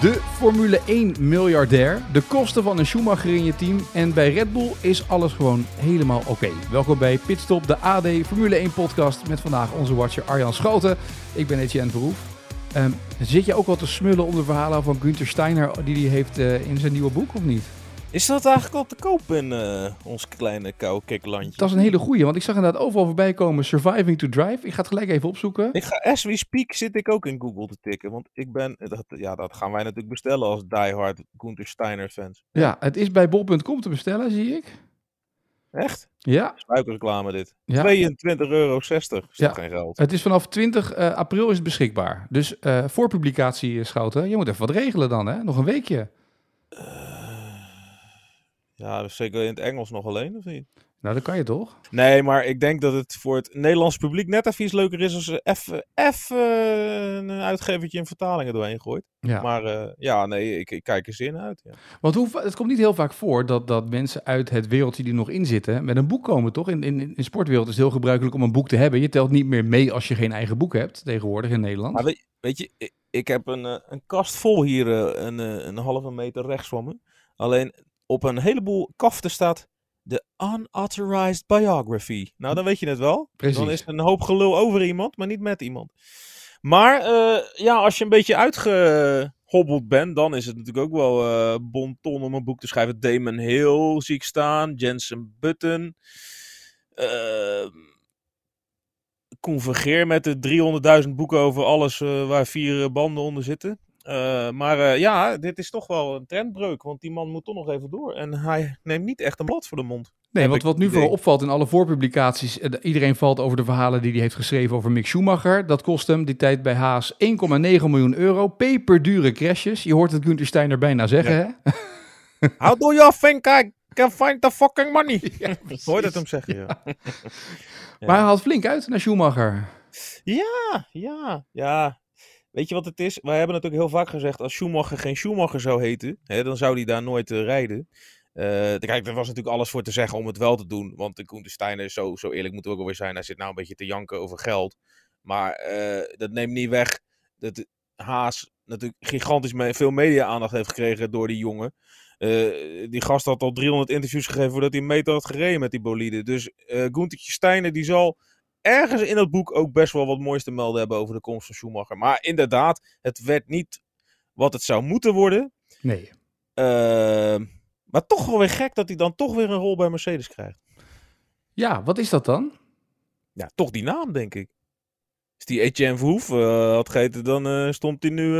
De Formule 1 miljardair, de kosten van een Schumacher in je team en bij Red Bull is alles gewoon helemaal oké. Welkom bij Pitstop, de AD Formule 1 podcast met vandaag onze watcher Arjan Schoten. Ik ben Etienne Verhoef. Um, zit je ook wel te smullen om de verhalen van Günther Steiner die hij heeft uh, in zijn nieuwe boek of niet? Is dat eigenlijk al te koop in uh, ons kleine koude kikkerlandje? Dat is een hele goeie, want ik zag inderdaad overal voorbij komen Surviving to Drive. Ik ga het gelijk even opzoeken. Ik ga, as we speak zit ik ook in Google te tikken, want ik ben, dat, ja, dat gaan wij natuurlijk bestellen als diehard Gunther Steiner fans. Ja, het is bij bol.com te bestellen, zie ik. Echt? Ja. Spuikreclame dit. Ja. 22,60 euro. Is ja. geen geld. Het is vanaf 20 uh, april is het beschikbaar. Dus uh, voor publicatie, Schouten, je moet even wat regelen dan, hè? Nog een weekje. Ja, zeker in het Engels nog alleen, of niet? Nou, dat kan je toch? Nee, maar ik denk dat het voor het Nederlands publiek net even iets leuker is als ze even, even een uitgevertje in vertalingen doorheen gooit. Ja. Maar uh, ja, nee, ik, ik, kijk er zin uit. Ja. Want hoe, het komt niet heel vaak voor dat, dat mensen uit het wereldje die nog in zitten met een boek komen, toch? In, in, in sportwereld is het heel gebruikelijk om een boek te hebben. Je telt niet meer mee als je geen eigen boek hebt tegenwoordig in Nederland. Maar weet, weet je, ik, ik, heb een, eh, een kast vol hier, eh, een, een halve meter rechts van me. Alleen op een heleboel kaften staat de unauthorized biography. Nou, dan weet je het wel. Precies. Dan is er een hoop gelul over iemand, maar niet met iemand. Maar uh, ja, als je een beetje uitgehobbeld bent, dan is het natuurlijk ook wel uh, bon ton om een boek te schrijven. Damon Hill zie ik staan, Jensen Button. Uh, convergeer met de 300.000 boeken over alles waar vier banden onder zitten. Uh, maar uh, ja, dit is toch wel een trendbreuk. Want die man moet toch nog even door. En hij neemt niet echt een blad voor de mond. Nee, want wat nu vooral opvalt in alle voorpublicaties. Uh, iedereen valt over de verhalen die hij heeft geschreven over Mick Schumacher. Dat kost hem die tijd bij Haas 1,9 miljoen euro. Peperdure crashes. Je hoort het Günther Steiner bijna zeggen, ja. hè? How do you think I can find the fucking money? Ja, Hoort het hem zeggen, ja. ja. Maar hij haalt flink uit naar Schumacher. Ja, ja, ja. Weet je wat het is? Wij hebben natuurlijk heel vaak gezegd, als Schumacher geen Schumacher zou heten, hè, dan zou hij daar nooit uh, rijden. Uh, kijk, er was natuurlijk alles voor te zeggen om het wel te doen. Want de Koen Steiner, zo, zo eerlijk moeten we ook alweer zijn, hij zit nou een beetje te janken over geld. Maar uh, dat neemt niet weg dat Haas natuurlijk gigantisch veel media-aandacht heeft gekregen door die jongen. die gast had al 300 interviews gegeven voordat hij een meter had gereden met die bolide. Dus uh, Gunthertje Steiner die zal ergens in het boek ook best wel wat moois te melden hebben over de komst van Schumacher. Maar inderdaad, het werd niet wat het zou moeten worden. Nee. Uh, maar toch wel weer gek dat hij dan toch weer een rol bij Mercedes krijgt. Ja, wat is dat dan? Ja, toch die naam, denk ik. Als die Etienne Verhoef uh, had gegeten, dan uh, stond hij nu...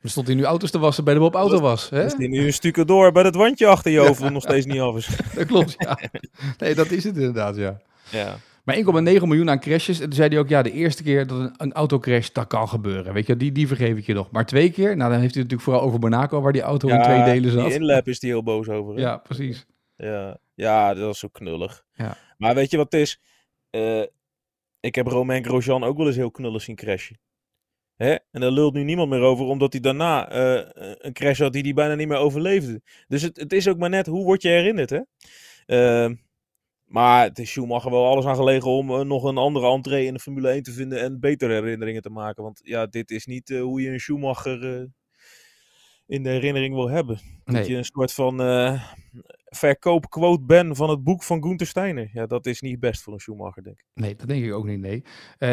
Dan stond hij nu auto's te wassen bij de Bob Auto was. Hè? Is hij nu een stukje door bij dat wandje achter je hoofd, ja. nog steeds niet af is. dat klopt, ja. Nee, dat is het inderdaad, ja. Ja. Maar 1,9 miljoen aan crashes. En toen zei hij ook, ja, de eerste keer dat een, een autocrash, dat kan gebeuren. Weet je, die, die vergeef ik je nog. Maar twee keer, nou dan heeft hij natuurlijk vooral over Monaco, waar die auto in twee delen zat. die inlap is hij heel boos over. Hè? Ja, precies. Ja. ja, dat is zo knullig. Ja. Maar weet je wat het is? Uh, ik heb Romain Grosjean ook wel eens heel knullig zien crashen. Hè? En daar lult nu niemand meer over, omdat hij daarna uh, een crash had die hij bijna niet meer overleefde. Dus het, het is ook maar net, hoe word je herinnerd, hè? Uh, maar het is Schumacher wel alles aan gelegen om uh, nog een andere entree in de Formule 1 te vinden en betere herinneringen te maken. Want ja, dit is niet uh, hoe je een Schumacher uh, in de herinnering wil hebben. Nee. Dat je een soort van verkoopquote bent van het boek van Gunther Steiner. Ja, dat is niet best voor een Schumacher, denk ik. Nee, dat denk ik ook niet, nee.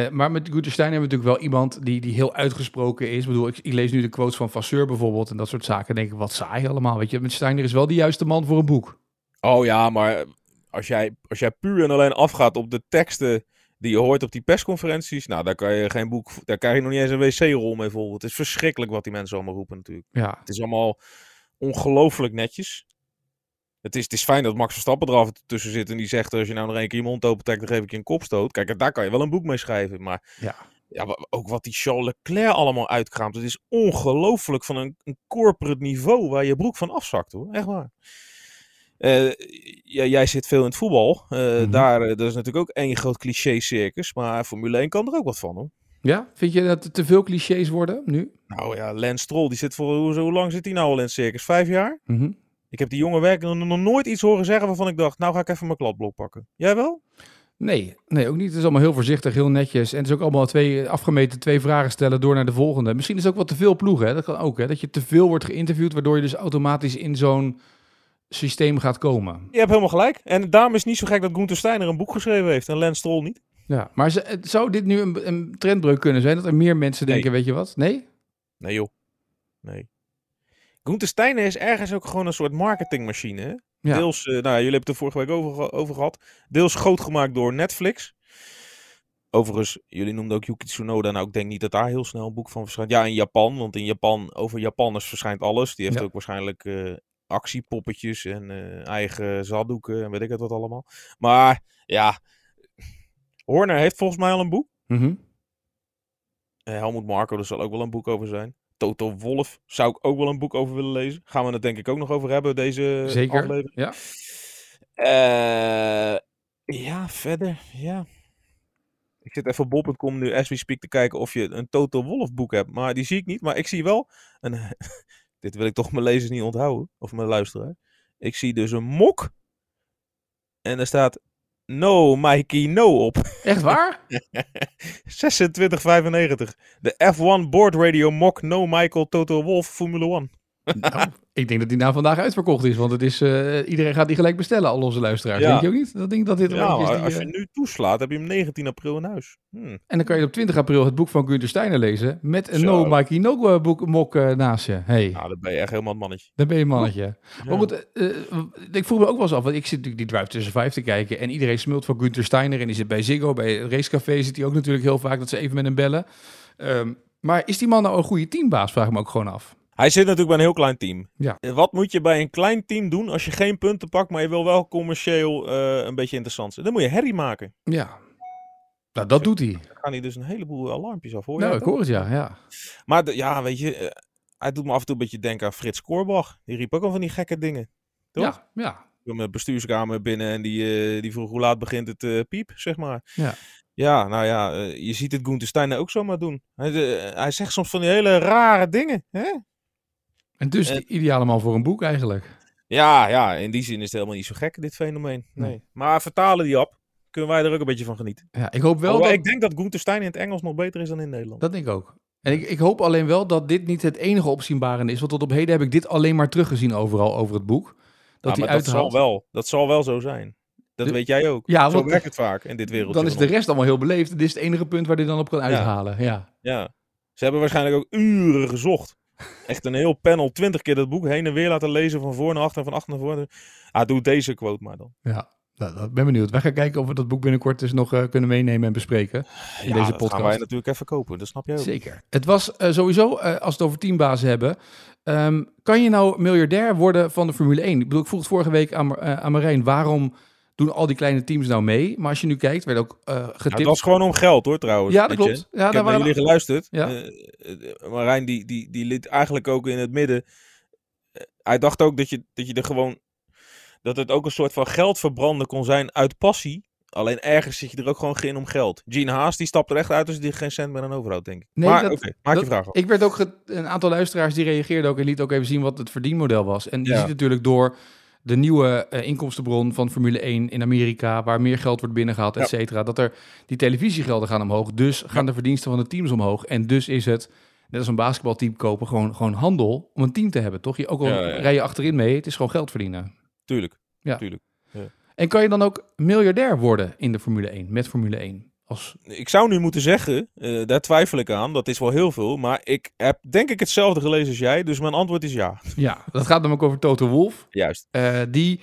maar met Gunther Steiner hebben we natuurlijk wel iemand die, die heel uitgesproken is. Ik bedoel, ik, ik lees nu de quotes van Vasseur bijvoorbeeld en dat soort zaken. denk ik, wat saai allemaal. Weet je, met Steiner is wel de juiste man voor een boek. Oh ja, maar als jij, als jij puur en alleen afgaat op de teksten die je hoort op die persconferenties, nou, daar kan je geen boek, daar krijg je nog niet eens een wc-rol mee vol. Het is verschrikkelijk wat die mensen allemaal roepen natuurlijk. Ja. Het is allemaal ongelooflijk netjes. Het is, het is fijn dat Max Verstappen er af tussen zit en die zegt, als je nou nog één keer je mond open trekt, dan geef ik je een kopstoot. Kijk, daar kan je wel een boek mee schrijven, maar ja. Ja, ook wat die Charles Leclerc allemaal uitkraamt. Het is ongelooflijk van een, een corporate niveau waar je broek van afzakt hoor. Echt waar. Eh, ja, jij zit veel in het voetbal. Mhm. Daar eh, dat is natuurlijk ook één groot cliché-circus. Maar Formule 1 kan er ook wat van, hoor. Ja? Vind je dat er te veel clichés worden nu? Nou ja, Lance Stroll, die zit voor... Hoe, hoe lang zit hij nou al in het circus? Vijf jaar? Mhm. Ik heb die jongen werkelijk nog, nog nooit iets horen zeggen waarvan ik dacht... Nou ga ik even mijn kladblok pakken. Jij wel? Nee, nee, ook niet. Het is allemaal heel voorzichtig, heel netjes. En het is ook allemaal twee afgemeten, twee vragen stellen door naar de volgende. Misschien is het ook wat te veel ploegen. Hè? Dat kan ook, hè? Dat je te veel wordt geïnterviewd, waardoor je dus automatisch in zo'n systeem gaat komen. Je hebt helemaal gelijk. En daarom is het niet zo gek dat Gunther Steiner een boek geschreven heeft en Lance Stroll niet. Ja, maar ze- het- zou dit nu een, een trendbreuk kunnen zijn? Dat er meer mensen Nee. denken, weet je wat? Nee? Nee joh. Nee. Gunther Steiner is ergens ook gewoon een soort marketingmachine. Hè? Ja. Deels, eh, nou jullie hebben het er vorige week over, over gehad. Deels groot gemaakt door Netflix. Overigens, jullie noemden ook Yuki Tsunoda. Nou, ik denk niet dat daar heel snel een boek van verschijnt. Ja, in Japan. Want in Japan, over Japanners verschijnt alles. Die heeft Ja. ook waarschijnlijk eh, actiepoppetjes en eh, eigen zaddoeken en weet ik het wat allemaal. Maar ja, Horner heeft volgens mij al een boek. Eh, Helmut Marko, daar zal ook wel een boek over zijn. Toto Wolf zou ik ook wel een boek over willen lezen. Gaan we het denk ik ook nog over hebben, deze Zeker. aflevering. Ja. Eh, ja, verder, ja. Ik zit even op bol.com nu as we speak te kijken of je een Toto Wolf boek hebt. Maar die zie ik niet. Maar ik zie wel een... dit wil ik toch mijn lezers niet onthouden. Of mijn luisteraar. Ik zie dus een mok. En er staat... No, Mikey, no op. Echt waar? 2695. De F1 Board Radio Mock No Michael Toto Wolf Formule 1. Nou, ik denk dat die na vandaag uitverkocht is, want het is, eh, iedereen gaat die gelijk bestellen, al onze luisteraars. Ja. Denk je ook niet? Dat denk ik dat dit Ja, eentje is maar die, als eh, je nu toeslaat, heb je hem 19 april in huis. Hm. En dan kan je op 20 april het boek van Gunther Steiner lezen met een Zo. No Mikey No eh, boek mok eh, naast je. Hey, Nou, dan ben je echt helemaal het mannetje. dan ben je een mannetje. Ja. Maar goed, eh, eh, ik vroeg me ook wel eens af, want ik zit natuurlijk die Drive tussen vijf te kijken en iedereen smult van Gunther Steiner en die zit bij Ziggo, bij het racecafé zit hij ook natuurlijk heel vaak dat ze even met hem bellen. Ehm, maar is die man nou een goede teambaas, vraag ik me ook gewoon af. Hij zit natuurlijk bij een heel klein team. Ja. Wat moet je bij een klein team doen als je geen punten pakt, maar je wil wel commercieel eh, een beetje interessant zijn? Dan moet je herrie maken. Ja, nou dat doet hij. Dan gaan hij dus een heleboel alarmpjes af, hoor Nou, ik hoor het ja, ja. Maar de- ja, weet je, eh, hij doet me af en toe een beetje denken aan Frits Korbach. Die riep ook al van die gekke dingen. Toch? Ja, ja. Ik mijn bestuurskamer binnen en die, eh, die vroeg hoe laat begint het piep, zeg maar. Ja. Ja, nou ja, je ziet het Gunther Steiner ook zomaar doen. Hij, hij zegt soms van die hele rare dingen. Hè? En dus de ideale man voor een boek eigenlijk. Ja, ja, in die zin is het helemaal niet zo gek, dit fenomeen. Nee. Nee. Maar vertalen die op, kunnen wij er ook een beetje van genieten. Ja, ik hoop wel Hoewel, dat... Ik denk dat Gunther in het Engels nog beter is dan in Nederland. Dat denk ik ook. En ik, ik hoop alleen wel dat dit niet het enige opzienbarende is. Want tot op heden heb ik dit alleen maar teruggezien overal over het boek. Dat Ja, maar dat zal, wel, dat zal wel zo zijn. Dat De- weet jij ook. Ja, zo werkt het vaak in dit wereldje. Dan is de rest allemaal heel beleefd. Dit is het enige punt waar hij dan op kan uithalen. Ja. Ja. Ze hebben waarschijnlijk ook uren gezocht. Echt een heel panel, twintig keer dat boek heen en weer laten lezen van voor naar achter en van achter naar voren. Ah, doe deze quote maar dan. ja. Nou, ben benieuwd. Wij gaan kijken of we dat boek binnenkort dus nog eh, kunnen meenemen en bespreken. In ja, deze dat podcast. gaan wij natuurlijk even kopen, dat snap jij ook. Zeker. Het was eh, sowieso, eh, als we het over teambazen hebben. ehm, kan je nou miljardair worden van de Formule 1? Ik bedoel, ik vroeg het vorige week aan, aan Marijn. Waarom doen al die kleine teams nou mee? Maar als je nu kijkt, werd ook Ja, getipt. het was gewoon om geld hoor trouwens. Ja, dat klopt. Ja, ik daar heb naar waren jullie geluisterd. Ja. Eh, Marijn die, die, die liet eigenlijk ook in het midden. hij dacht ook dat je, dat je er gewoon. Dat het ook een soort van geld verbranden kon zijn uit passie. Alleen ergens zit je er ook gewoon in om geld. Gene Haas die stapt er echt uit als hij geen cent meer aan overhoudt, denk ik. Nee, maar oké, maak Dat- je vraag. Ik werd ook een aantal luisteraars die reageerden ook en liet ook even zien wat het verdienmodel was. En je Ja. ziet natuurlijk door de nieuwe eh, inkomstenbron van Formule 1 in Amerika, waar meer geld wordt binnengehaald, et Ja. cetera, dat er die televisiegelden gaan omhoog. Dus gaan de verdiensten van de teams omhoog. En dus is het, net als een basketbalteam kopen, gewoon, gewoon handel om een team te hebben, toch? Je, ook al ja. rij je achterin mee, het is gewoon geld verdienen. Tuurlijk. Ja. Tuurlijk. En kan je dan ook miljardair worden in de Formule 1, met Formule 1? Als, Ik zou nu moeten zeggen, eh, daar twijfel ik aan, dat is wel heel veel. Maar ik heb denk ik hetzelfde gelezen als jij, dus mijn antwoord is ja. ja, dat gaat namelijk over Toto Wolff. Juist. eh, die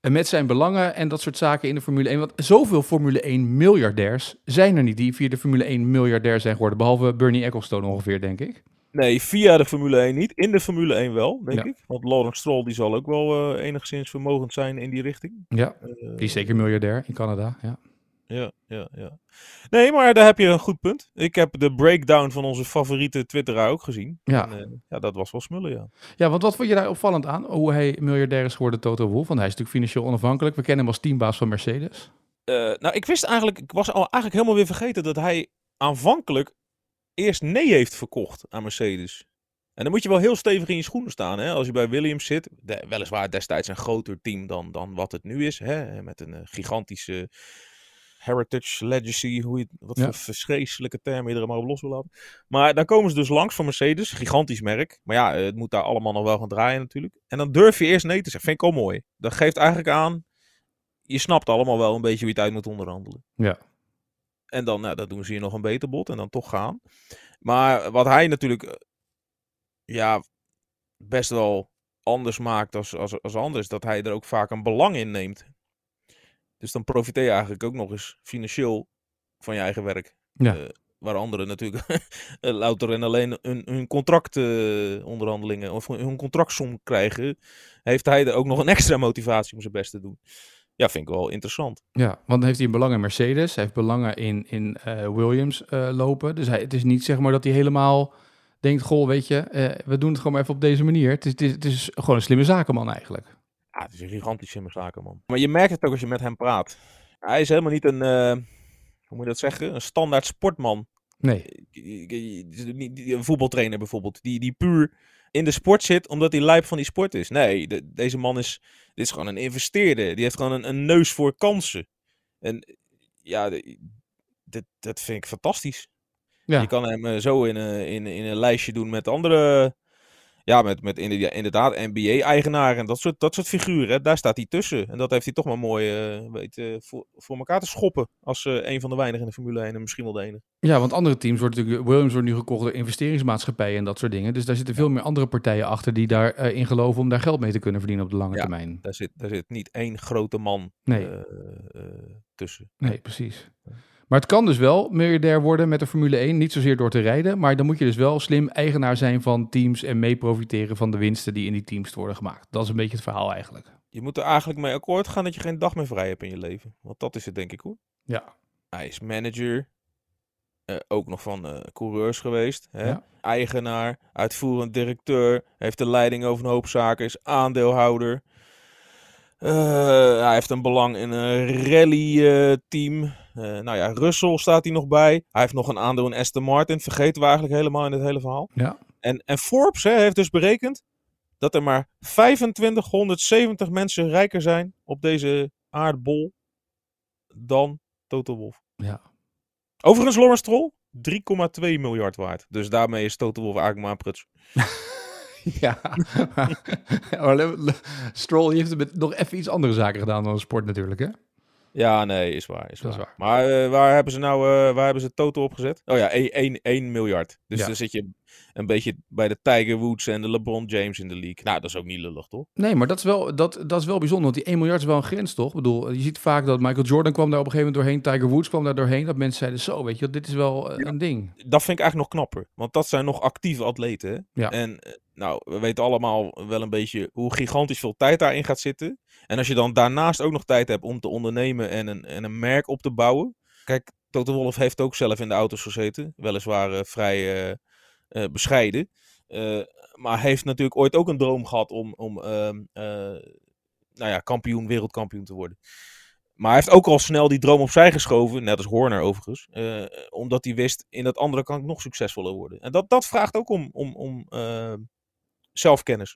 eh, met zijn belangen en dat soort zaken in de Formule 1. Want zoveel Formule 1 miljardairs zijn er niet die via de Formule 1 miljardair zijn geworden. Behalve Bernie Ecclestone ongeveer, denk ik. Nee, via de Formule 1 niet. In de Formule 1 wel, denk Ja. ik. Want Lawrence Stroll die zal ook wel enigszins vermogend zijn in die richting. Ja, die is zeker miljardair in Canada. Ja. Ja, ja, ja. Nee, maar daar heb je een goed punt. Ik heb de breakdown van onze favoriete Twitteraar ook gezien. Ja. En, eh, ja, dat was wel smullen, ja. Ja, want wat vond je daar opvallend aan? Hoe hij miljardair is geworden, Toto Wolff? Want hij is natuurlijk financieel onafhankelijk. We kennen hem als teambaas van Mercedes. Eh, nou, ik wist eigenlijk, ik was al eigenlijk helemaal weer vergeten dat hij aanvankelijk eerst nee heeft verkocht aan Mercedes. En dan moet je wel heel stevig in je schoenen staan, hè? Als je bij Williams zit, de- weliswaar destijds een groter team dan, dan wat het nu is, hè? Met een eh, gigantische heritage, legacy, hoe je, het- wat Ja. voor verschrikkelijke termen je er maar op los wil laten. Maar dan komen ze dus langs van Mercedes, gigantisch merk. Maar ja, het moet daar allemaal nog wel gaan draaien natuurlijk. En dan durf je eerst nee te zeggen, vind ik al mooi. Dat geeft eigenlijk aan, je snapt allemaal wel een beetje hoe je het uit moet onderhandelen. Ja. En dan, nou, dat doen ze hier nog een beter bod en dan toch gaan. Maar wat hij natuurlijk, eh, ja, best wel anders maakt als, als, als anders, dat hij er ook vaak een belang in neemt. Dus dan profiteer je eigenlijk ook nog eens financieel van je eigen werk. Ja. Eh, waar anderen natuurlijk eh, louter en alleen hun, hun contractonderhandelingen of hun contractsom krijgen, heeft hij er ook nog een extra motivatie om zijn best te doen. Ja, vind ik wel interessant. Ja, want dan heeft hij een belang in Mercedes. Hij heeft belangen in, in eh, Williams lopen. Dus hij, het is niet zeg maar dat hij helemaal denkt... Goh, weet je, we doen het gewoon maar even op deze manier. Het is, het is, het is gewoon een slimme zakenman eigenlijk. Ja, het is een gigantisch slimme zakenman. Maar je merkt het ook als je met hem praat. Hij is helemaal niet een, eh, hoe moet je dat zeggen, een standaard sportman. Nee, Een voetbaltrainer bijvoorbeeld, die, die puur in de sport zit omdat hij lijp van die sport is. Nee, de- deze man is, dit is gewoon een investeerder. Die heeft gewoon een, een neus voor kansen. En ja, dit, dat vind ik fantastisch. ja. Je kan hem eh, zo in, een- in, in een lijstje doen met andere. Ja, met, met inderdaad, NBA-eigenaren en dat soort, dat soort figuren. Daar staat hij tussen. En dat heeft hij toch maar mooi eh, weet, eh, voor, voor elkaar te schoppen. Als eh, een van de weinigen in de Formule 1 en misschien wel de enige. ja, want andere teams worden natuurlijk... Williams wordt nu gekocht door investeringsmaatschappijen en dat soort dingen. Dus daar zitten veel meer andere partijen achter die daarin in geloven... om daar geld mee te kunnen verdienen op de lange Ja. termijn. Daar zit, daar zit niet één grote man Nee. eh, eh, tussen. Nee, precies. Maar het kan dus wel miljardair worden met de Formule 1. Niet zozeer door te rijden, maar dan moet je dus wel slim eigenaar zijn van teams en mee profiteren van de winsten die in die teams worden gemaakt. Dat is een beetje het verhaal eigenlijk. Je moet er eigenlijk mee akkoord gaan dat je geen dag meer vrij hebt in je leven. Want dat is het denk ik hoor. Ja. Hij is manager. eh, ook nog van eh, coureurs geweest. Hè? Ja. Eigenaar, uitvoerend directeur. Heeft de leiding over een hoop zaken. Is aandeelhouder. Eh, hij heeft een belang in een rally-team. nou ja, Russell staat hij nog bij. Hij heeft nog een aandeel in Aston Martin. Vergeten we eigenlijk helemaal in dit hele verhaal. Ja. En, en Forbes hè, heeft dus berekend dat er maar 2570 mensen rijker zijn op deze aardbol dan Toto Wolff. Ja. Overigens, Lawrence Stroll, 3,2 miljard waard. Dus daarmee is Toto Wolff eigenlijk maar een pruts. ja. Maar Stroll heeft het met nog even iets andere zaken gedaan dan sport natuurlijk, hè? Ja, nee, is waar. Is waar. Maar eh, waar hebben ze nou eh, waar hebben ze Toto opgezet? Oh ja, 1, 1 miljard. Dus Ja. dan zit je een beetje bij de Tiger Woods en de LeBron James in de league. Nou, dat is ook niet lullig, toch? Nee, maar dat is, wel, dat, dat is wel bijzonder, want die 1 miljard is wel een grens, toch? Ik bedoel, je ziet vaak dat Michael Jordan kwam daar op een gegeven moment doorheen, Tiger Woods kwam daar doorheen, dat mensen zeiden, zo, weet je, dit is wel eh, een ding. Dat vind ik eigenlijk nog knapper. Want dat zijn nog actieve atleten. Hè? Ja. En eh, nou, we weten allemaal wel een beetje hoe gigantisch veel tijd daarin gaat zitten. En als je dan daarnaast ook nog tijd hebt om te ondernemen en een, en een merk op te bouwen. Kijk, Toto Wolff heeft ook zelf in de auto's gezeten. Weliswaar eh, vrij eh, bescheiden. Eh, maar heeft natuurlijk ooit ook een droom gehad om, om ehm, eh, nou ja, kampioen, wereldkampioen te worden. Maar hij heeft ook al snel die droom opzij geschoven, net als Horner overigens. omdat hij wist, in dat andere kan ik nog succesvoller worden. En dat, dat vraagt ook om, om, om eh, zelfkennis.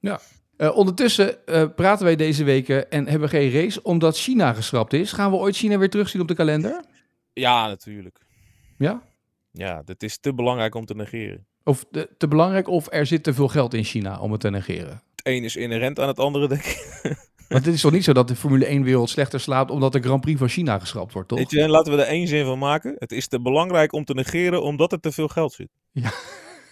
Eh, ondertussen praten wij deze weken en hebben geen race omdat China geschrapt is. Gaan we ooit China weer terugzien op de kalender? Ja, natuurlijk. Ja? Ja, dat is te belangrijk om te negeren. Of te, te belangrijk of er zit te veel geld in China om het te negeren? Het een is inherent aan het andere, denk ik. Want het is toch niet zo dat de Formule 1-wereld slechter slaapt omdat de Grand Prix van China geschrapt wordt, toch? Weet je, en laten we er één zin van maken. Het is te belangrijk om te negeren omdat er te veel geld zit. Ja.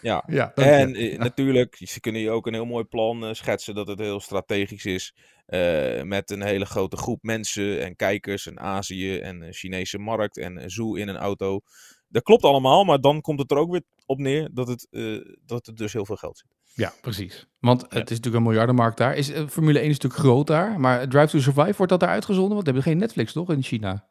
Ja. En eh, natuurlijk, ze kunnen je ook een heel mooi plan eh, schetsen dat het heel strategisch is. eh, met een hele grote groep mensen en kijkers en Azië en de Chinese markt en zoo in een auto. Dat klopt allemaal, maar dan komt het er ook weer op neer dat het, eh, dat er dus heel veel geld zit. Ja, precies. Want het is natuurlijk een miljardenmarkt daar. Is, eh, Formule 1 is natuurlijk groot daar, maar Drive to Survive wordt dat daar uitgezonden? Want we hebben geen Netflix toch in China?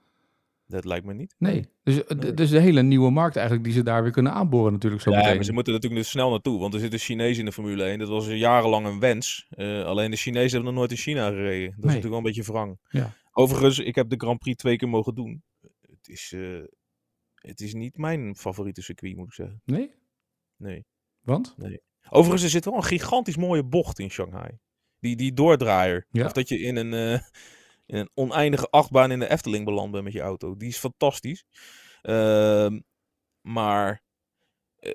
Dat lijkt me niet. Nee. Dus, eh, dus de hele nieuwe markt eigenlijk die ze daar weer kunnen aanboren natuurlijk zo Ja, meteen. maar ze moeten natuurlijk dus snel naartoe, want er zitten Chinezen in de Formule 1. Dat was jarenlang een wens. Alleen de Chinezen hebben nog nooit in China gereden. Dat is natuurlijk wel een beetje wrang. Ja. Overigens, ik heb de Grand Prix twee keer mogen doen. Het is, het is niet mijn favoriete circuit, moet ik zeggen. Nee? Nee. Want? Overigens, er zit wel een gigantisch mooie bocht in Shanghai. Die, die doordraaier. Ja. Of dat je in een, eh, in een oneindige achtbaan in de Efteling beland bent met je auto. Die is fantastisch. Ehm, maar eh,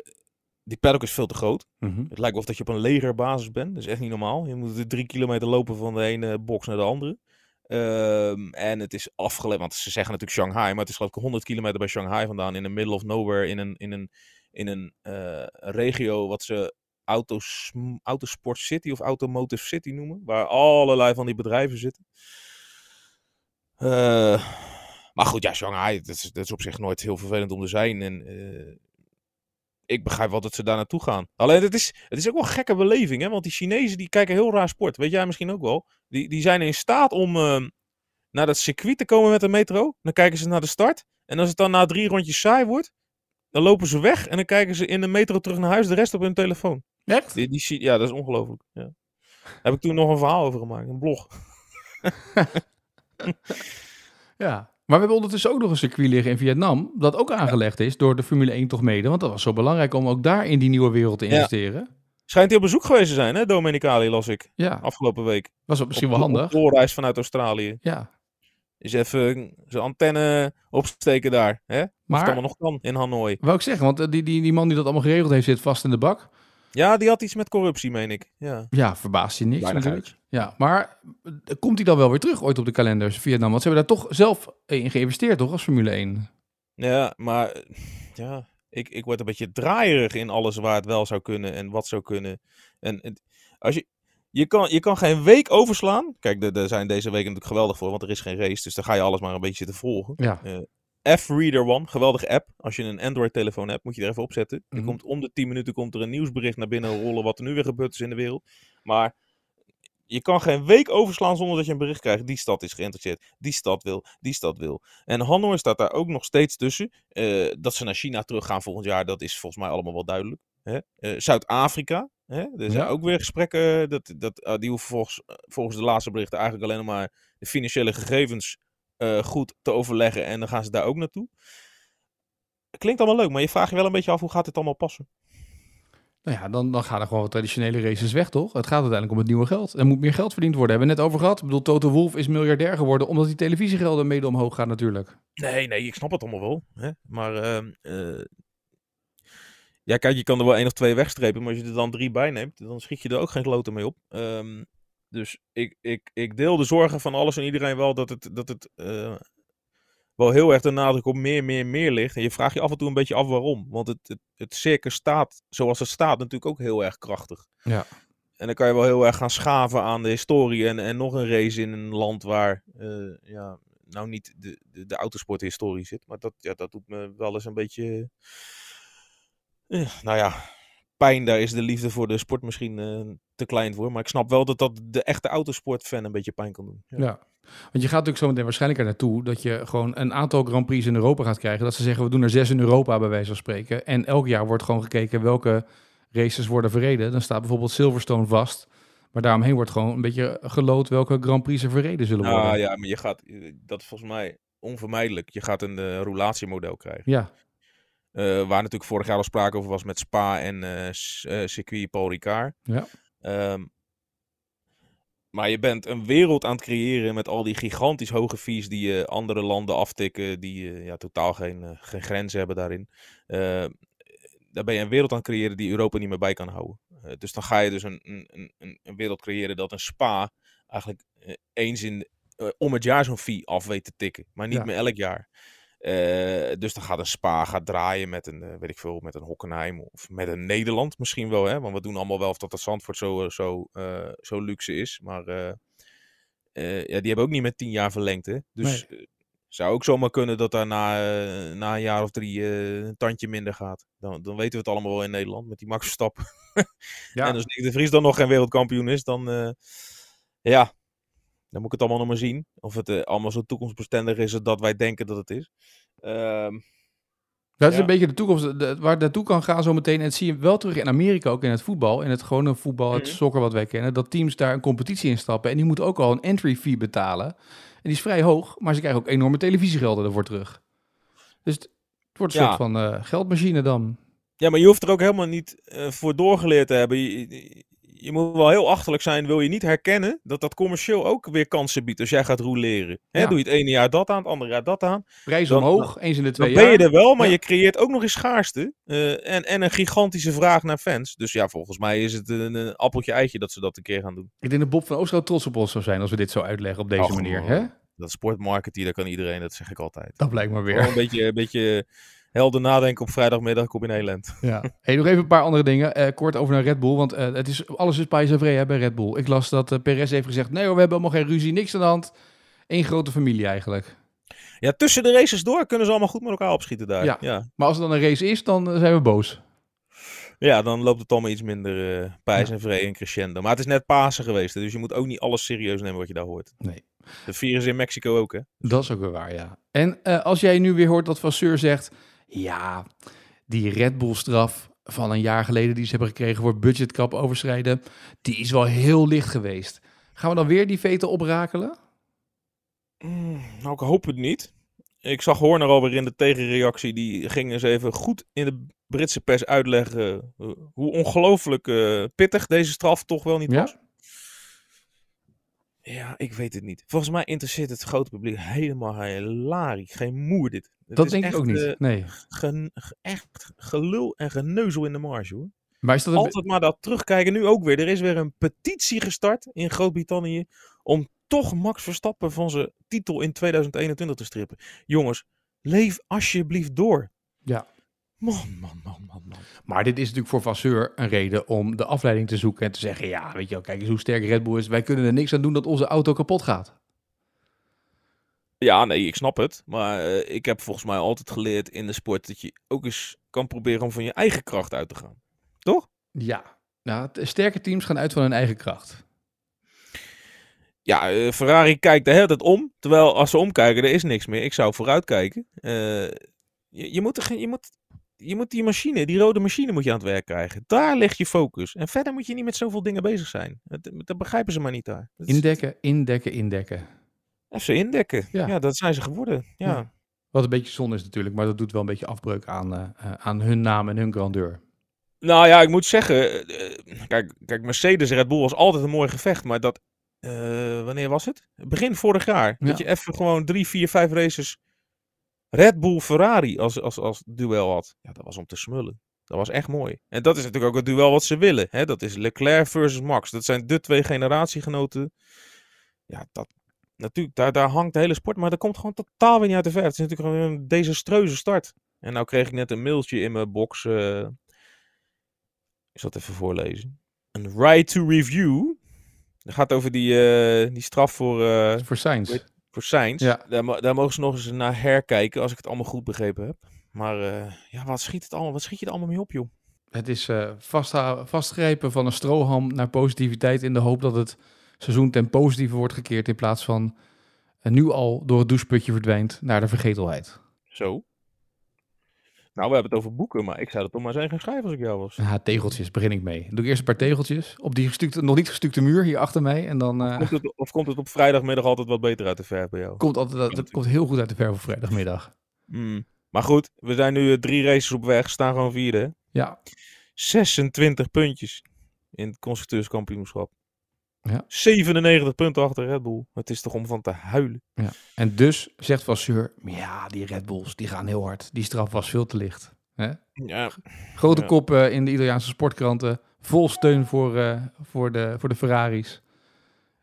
die paddock is veel te groot. Mhm. Het lijkt wel of dat je op een legerbasis bent. Dat is echt niet normaal. Je moet drie kilometer lopen van de ene box naar de andere. Ehm, en het is afgeleverd, want ze zeggen natuurlijk Shanghai, maar het is geloof ik 100 kilometer bij Shanghai vandaan. In the middle of nowhere, in een, in een, in een eh, regio wat ze Autos, Autosport City of Automotive City noemen. Waar allerlei van die bedrijven zitten. Eh, maar goed, ja, Shanghai, dat is, is op zich nooit heel vervelend om te zijn. En eh, ik begrijp wel dat ze daar naartoe gaan. Alleen het is, het is ook wel een gekke beleving, hè? Want die Chinezen die kijken heel raar sport. Weet jij misschien ook wel. Die, die zijn in staat om ehm, naar dat circuit te komen met de metro. Dan kijken ze naar de start. En als het dan na drie rondjes saai wordt, dan lopen ze weg. En dan kijken ze in de metro terug naar huis, de rest op hun telefoon. Echt? Die, die, ja, dat is ongelooflijk. Ja. Daar heb ik toen nog een verhaal over gemaakt, een blog. Ja. Maar we hebben ondertussen ook nog een circuit liggen in Vietnam, dat ook aangelegd is door de Formule 1 toch mede. Want dat was zo belangrijk om ook daar in die nieuwe wereld te investeren. Schijnt hij op bezoek geweest te zijn, hè, Domenicali, las ik. Ja, Afgelopen week. was ook misschien Op- wel op handig. doorreis vanuit Australië. Ja. Is even zijn antenne opsteken daar. Hè? Of het Maar, allemaal nog kan in Hanoi. wou ik zeggen, want eh, die, die, die man die dat allemaal geregeld heeft zit vast in de bak. Ja, die had iets met corruptie, meen ik. Ja. Ja, verbaast je niks Weinig natuurlijk. Ja, maar eh, komt hij dan wel weer terug ooit op de kalenders Vietnam? Want ze hebben daar toch zelf in geïnvesteerd, toch, als Formule 1? Ja, maar eh, ja, ik, ik word een beetje draaierig in alles waar het wel zou kunnen en wat zou kunnen. En als je, je, kan, je kan geen week overslaan. Kijk, er er zijn deze weken natuurlijk geweldig voor, want er is geen race. Dus dan ga je alles maar een beetje zitten volgen. Ja. F-Reader One, geweldige app. Als je een Android-telefoon hebt, moet je er even op zetten. Er Mhm. komt om de 10 minuten komt er een nieuwsbericht naar binnen rollen wat er nu weer gebeurd is in de wereld. Maar je kan geen week overslaan zonder dat je een bericht krijgt. Die stad is geïnteresseerd. Die stad wil. Die stad wil. En Hanoi staat daar ook nog steeds tussen. Eh, dat ze naar China teruggaan volgend jaar, dat is volgens mij allemaal wel duidelijk. Eh, Zuid-Afrika. Er zijn Ja. ook weer gesprekken. Dat, dat, eh, die hoeven volgens, volgens de laatste berichten eigenlijk alleen maar de financiële gegevens eh, goed te overleggen. En dan gaan ze daar ook naartoe. Klinkt allemaal leuk, maar je vraagt je wel een beetje af hoe gaat dit allemaal passen. Nou ja, dan, dan gaan er gewoon wat traditionele races weg, toch? Het gaat uiteindelijk om het nieuwe geld. Er moet meer geld verdiend worden. Hebben we net over gehad. Ik bedoel, Toto Wolff is miljardair geworden omdat die televisiegelden mede omhoog gaan natuurlijk. Nee, nee, ik snap het allemaal wel. Hè? Maar ehm, eh, ja, kijk, je kan er wel één of twee wegstrepen, maar als je er dan drie bij neemt, dan schiet je er ook geen kloten mee op. Ehm, dus ik, ik, ik deel de zorgen van alles en iedereen wel dat het, dat het eh, wel heel erg de nadruk op meer, meer, meer ligt. En je vraagt je af en toe een beetje af waarom. Want het, het, het circus staat, zoals het staat, natuurlijk ook heel erg krachtig. Ja. En dan kan je wel heel erg gaan schaven aan de historie en, en nog een race in een land waar eh, ja, nou niet de, de, de autosporthistorie zit. Maar dat, ja, dat doet me wel eens een beetje. eh, nou ja, pijn. Daar is de liefde voor de sport misschien te klein voor. Maar ik snap wel dat dat de echte autosportfan een beetje pijn kan doen. Ja. Ja. Want je gaat natuurlijk zo meteen waarschijnlijk er naartoe dat je gewoon een aantal Grand Prix in Europa gaat krijgen. Dat ze zeggen, we doen er zes in Europa bij wijze van spreken. En elk jaar wordt gewoon gekeken welke races worden verreden. Dan staat bijvoorbeeld Silverstone vast. Maar daaromheen wordt gewoon een beetje geloot welke Grand Prix er verreden zullen worden. Nou ja, maar je gaat, dat is volgens mij onvermijdelijk. Je gaat een uh, roulatiemodel krijgen. Ja, Uh, waar natuurlijk vorig jaar al sprake over was met Spa en uh, circuit Paul Ricard. Ja. Um, maar je bent een wereld aan het creëren met al die gigantisch hoge fees die uh, andere landen aftikken, die uh, ja, totaal geen, uh, geen grenzen hebben daarin. daar ben je een wereld aan het creëren die Europa niet meer bij kan houden. dus dan ga je dus een, een, een, een, wereld creëren dat een spa eigenlijk eens in, om het jaar zo'n fee af weet te tikken, maar niet Ja. meer elk jaar. Uh, dus dan gaat een Spa gaat draaien met een, uh, weet ik veel, met een Hockenheim of met een Nederland misschien wel, hè? Want we doen allemaal wel of dat het Zandvoort zo, zo, uh, zo luxe is. Maar ja, die hebben ook niet met tien jaar verlengd, hè? Dus Nee. zou ook zomaar kunnen dat daar na, na een jaar of drie een tandje minder gaat. Dan, dan weten we het allemaal wel in Nederland met die Max Verstappen. Ja. en als Nick de Vries dan nog geen wereldkampioen is, dan ja, Dan moet ik het allemaal nog maar zien. Of het eh, allemaal zo toekomstbestendig is dat wij denken dat het is. Ehm, Dat is Ja. een beetje de toekomst, de- waar het naartoe kan gaan zometeen. En dat zie je wel terug in Amerika, ook in het voetbal. In het gewone voetbal, het Mhm. soccer wat wij kennen. Dat teams daar een competitie instappen. En die moeten ook al een entry fee betalen. En die is vrij hoog, maar ze krijgen ook enorme televisiegelden ervoor terug. Dus het wordt een Ja. soort van eh, geldmachine dan. Ja, maar je hoeft er ook helemaal niet eh, voor doorgeleerd te hebben. Je, je, moet wel heel achterlijk zijn. Wil je niet herkennen dat dat commercieel ook weer kansen biedt als jij gaat roleren. Hè, Ja. Doe je het ene jaar dat aan, het andere jaar dat aan. Prijs Dan- omhoog, eens in de twee Dan ben je jaar. er wel, maar Ja. je creëert ook nog eens schaarste. eh, en, en een gigantische vraag naar fans. Dus ja, volgens mij is het een, een appeltje-eitje dat ze dat een keer gaan doen. Ik denk dat Bob van Oosterhout trots op ons zou zijn als we dit zo uitleggen op deze manier. man. Hè? Dat sportmarketing, dat kan iedereen, dat zeg ik altijd. Dat blijkt maar Gewoon weer. een beetje, een beetje helder nadenken op vrijdagmiddag, kom in Nederland. Ja. Hey, nog even een paar andere dingen. Eh, kort over naar Red Bull, want eh, het is, alles is pais vrij bij Red Bull. Ik las dat eh, Perez heeft gezegd, nee hoor, we hebben helemaal geen ruzie, niks aan de hand. Eén grote familie eigenlijk. Ja, tussen de races door kunnen ze allemaal goed met elkaar opschieten daar. Ja. ja. Maar als het dan een race is, dan zijn we boos. Ja, dan loopt het allemaal iets minder eh pijs en vrij en crescendo. Maar het is net Pasen geweest, dus je moet ook niet alles serieus nemen wat je daar hoort. Nee. De ze in Mexico ook, hè? Dat is ook weer waar, ja. En als jij nu weer hoort dat Vasseur zegt, ja, die Red Bull straf van een jaar geleden die ze hebben gekregen voor budgetcap overschrijden, die is wel heel licht geweest. Gaan we dan weer die veten oprakelen? Mm, nou, ik hoop het niet. Ik zag Horner alweer in de tegenreactie. Die ging eens even goed in de Britse pers uitleggen eh, hoe ongelooflijk eh, pittig deze straf toch wel niet was. Ja, ik weet het niet. Volgens mij interesseert het grote publiek helemaal hilarisch. Geen moer dit. Het Dat is denk ik echt, ook niet. eh, nee. gen- echt gelul en geneuzel in de marge hoor. Maar is dat een, Altijd maar dat terugkijken. Nu ook weer. Er is weer een petitie gestart in Groot-Brittannië. om toch Max Verstappen van zijn titel in 2021 te strippen. Jongens, leef alsjeblieft door. Ja. Man, man, man, man, man. Maar dit is natuurlijk voor Vasseur een reden om de afleiding te zoeken en te zeggen: ja, weet je wel, kijk eens hoe sterk Red Bull is. Wij kunnen er niks aan doen dat onze auto kapot gaat. Ja, nee, ik snap het. Maar eh, ik heb volgens mij altijd geleerd in de sport dat je ook eens kan proberen om van je eigen kracht uit te gaan. Ja, nou, sterke teams gaan uit van hun eigen kracht. Ja, eh, Ferrari kijkt de hele tijd om. Terwijl als ze omkijken, er is niks meer. Ik zou vooruit kijken. Eh, je, je, moet er, geen- je, moet, je moet die machine, die rode machine moet je aan het werk krijgen. Daar ligt je focus. En verder moet je niet met zoveel dingen bezig zijn. Dat, dat begrijpen ze maar niet daar. Dat is- Indekken, indekken, indekken. Even indekken. Ja. Ja. dat zijn ze geworden. Ja. Ja. Wat een beetje zonde is natuurlijk, maar dat doet wel een beetje afbreuk aan, eh, eh, aan hun naam en hun grandeur. Nou ja, ik moet zeggen. eh, kijk, kijk, Mercedes Red Bull was altijd een mooi gevecht. Maar dat. wanneer was het? Begin vorig jaar. Ja. Dat je even gewoon drie, vier, vijf races. Red Bull Ferrari als, als, als duel had. Ja, dat was om te smullen. Dat was echt mooi. En dat is natuurlijk ook het duel wat ze willen. Hè? Dat is Leclerc versus Max. Dat zijn de twee generatiegenoten. Ja, dat, natuurlijk, daar, daar hangt de hele sport. Maar dat komt gewoon totaal weer niet uit de verf. Het is natuurlijk gewoon een desastreuze start. En nou kreeg ik net een mailtje in mijn box. eh, ik zal het even voorlezen. Een right to review. Dat gaat over die, eh, die straf voor, eh Voor Sainz. Voor Sainz. Ja. Daar, daar mogen ze nog eens naar herkijken, als ik het allemaal goed begrepen heb. Maar eh, ja, wat schiet, het allemaal, wat schiet je er allemaal mee op, joh? Het is eh vastgrijpen van een stroham naar positiviteit in de hoop dat het seizoen ten positieve wordt gekeerd in plaats van eh, nu al door het doucheputje verdwijnt naar de vergetelheid. Zo. Nou, we hebben het over boeken, maar ik zou er toch maar zijn gaan schrijven als ik jou was. Ja, tegeltjes begin ik mee. Doe ik eerst een paar tegeltjes op die gestukte, nog niet gestukte muur hier achter mij en dan eh, Komt het, of komt het op vrijdagmiddag altijd wat beter uit de verf bij jou? komt altijd dat komt heel goed uit de verf op vrijdagmiddag. Hmm. Maar goed, we zijn nu eh, drie races op weg, staan gewoon vierde. Ja, 26 puntjes in het constructeurskampioenschap. Ja. 97 punten achter Red Bull. Het is toch om van te huilen. ja. En dus zegt Vasseur, ja, die Red Bulls die gaan heel hard. Die straf was veel te licht. Hè? Ja, Grote Ja. kop eh, in de Italiaanse sportkranten. Vol steun voor, eh, voor, de, voor de Ferraris.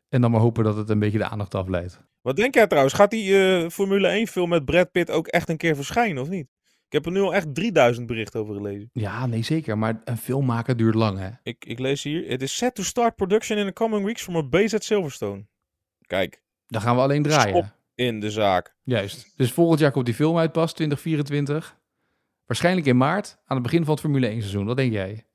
En dan maar hopen dat het een beetje de aandacht afleidt. Wat denk jij trouwens? Gaat die eh, Formule 1 film met Brad Pitt ook echt een keer verschijnen of niet? Ik heb er nu al echt 3000 berichten over gelezen. Ja, nee zeker. Maar een film maken duurt lang hè. Ik, ik lees hier. It is set to start production in the coming weeks from a base at Silverstone. Kijk, Dan gaan we alleen draaien. Stop. in de zaak. Juist. Dus volgend jaar komt die film uit pas, 2024. Waarschijnlijk in maart, aan het begin van het Formule 1 seizoen. Wat denk jij?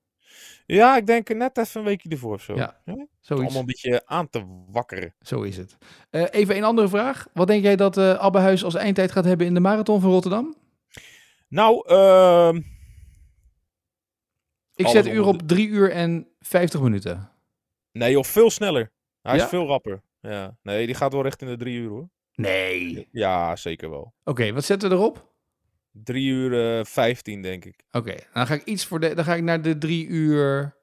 Ja, ik denk net even een weekje ervoor of zo. Ja? Zoiets. Allemaal een beetje aan te wakkeren. Zo is het. Eh, even een andere vraag. Wat denk jij dat eh Abbehuis als eindtijd gaat hebben in de marathon van Rotterdam? Nou, ehm Ik zet uur op 3 uur en 50 minuten. nee joh, veel sneller. Hij Ja? is veel rapper. Ja. Nee, die gaat wel richting de drie uur hoor. Nee. Ja, zeker wel. Oké, wat zetten we erop? 3 uur eh 15 denk ik. Oké, dan ga ik iets voor de. Dan ga ik naar de 3 uur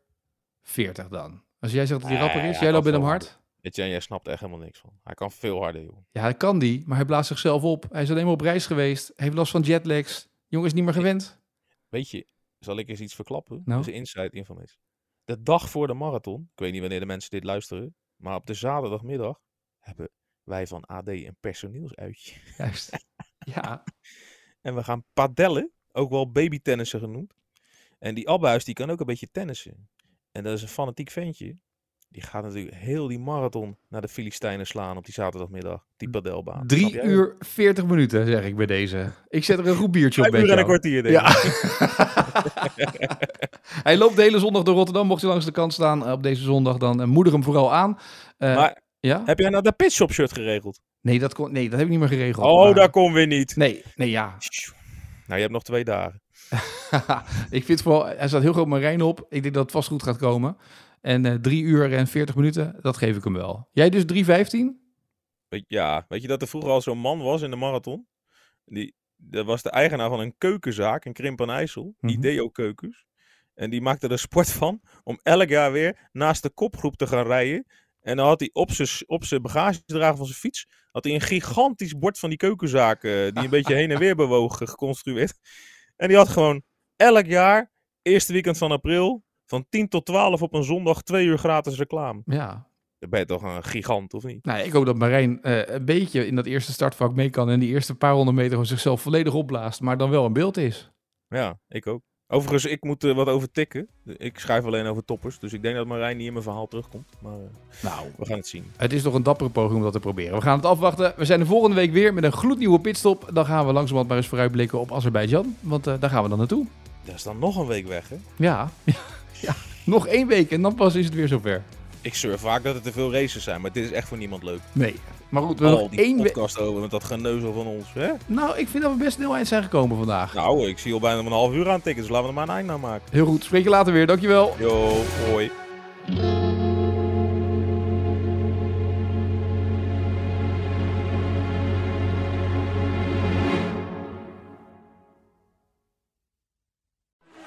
40 dan. Als jij zegt dat hij Nee, rapper is, hij jij loopt met hem hard. Weet je, en jij snapt echt helemaal niks van. Hij kan veel harder joh. Ja, dat kan die, maar hij blaast zichzelf op. Hij is alleen maar op reis geweest. Hij heeft last van jetlags. Jongen is niet meer gewend. Weet je, zal ik eens iets verklappen? Dat is inside information. De dag voor de marathon, ik weet niet wanneer de mensen dit luisteren, maar op de zaterdagmiddag hebben wij van AD een personeelsuitje. Juist. Ja. En we gaan padellen, ook wel babytennissen genoemd. En die Abbehuis die kan ook een beetje tennissen. En dat is een fanatiek ventje. Die gaat natuurlijk heel die marathon naar de Filistijnen slaan op die zaterdagmiddag. Die padelbaan. Snap 3 jij? uur 40 minuten, zeg ik bij deze. Ik zet er een goed biertje op met uur en een kwartier denk Ja. hij loopt de hele zondag door Rotterdam. Mocht hij langs de kant staan eh, op deze zondag, dan eh, moedig hem vooral aan. Eh, Maar ja? heb jij nou de pitshop shirt geregeld? Nee dat, kon, nee, dat heb ik niet meer geregeld. Oh, maar- daar komt weer niet. Nee, nee, ja. Nou, je hebt nog twee dagen. ik vind vooral, hij staat heel groot Marijn op. Ik denk dat het vast goed gaat komen. En eh 3 uur en 40 minuten, dat geef ik hem wel. Jij dus 3.15? Weet, ja, weet je dat er vroeger al zo'n man was in de marathon? Die, dat was de eigenaar van een keukenzaak in Krimp aan IJssel, Mhm. Ideo Keukens. En die maakte er sport van om elk jaar weer naast de kopgroep te gaan rijden. En dan had hij op zijn op zijn bagagedrager van zijn fiets had hij een gigantisch bord van die keukenzaak, eh, die een beetje heen en weer bewoog, eh, geconstrueerd. En die had gewoon elk jaar, eerste weekend van april, van 10 tot 12 op een zondag, twee uur gratis reclame. Ja. Dan ben je toch een gigant, of niet? Nou, ik hoop dat Marijn eh, een beetje in dat eerste startvak mee kan. En die eerste paar honderd meter gewoon zichzelf volledig opblaast. Maar dan wel een beeld is. Ja, ik ook. Overigens, ik moet er wat over tikken. Ik schrijf alleen over toppers. Dus ik denk dat Marijn niet in mijn verhaal terugkomt. Maar eh, Nou, we gaan het zien. het is toch een dappere poging om dat te proberen. We gaan het afwachten. We zijn de volgende week weer met een gloednieuwe pitstop. Dan gaan we langzamerhand maar eens vooruitblikken op Azerbeidzjan. Want eh, daar gaan we dan naartoe. Dat is dan nog een week weg, hè? Ja. Nog één week en dan pas is het weer zover. Ik surf vaak dat er te veel races zijn. Maar dit is echt voor niemand leuk. Nee. Maar goed, we hebben Al nog die één week. podcast over met dat geneuzel van ons. Hè? Nou, ik vind dat we best snel eind zijn gekomen vandaag. Nou, ik zie al bijna een half uur aan tikken. Dus laten we er maar een eind aan maken. Heel goed. Spreek je later weer. Dankjewel. Yo, hoi.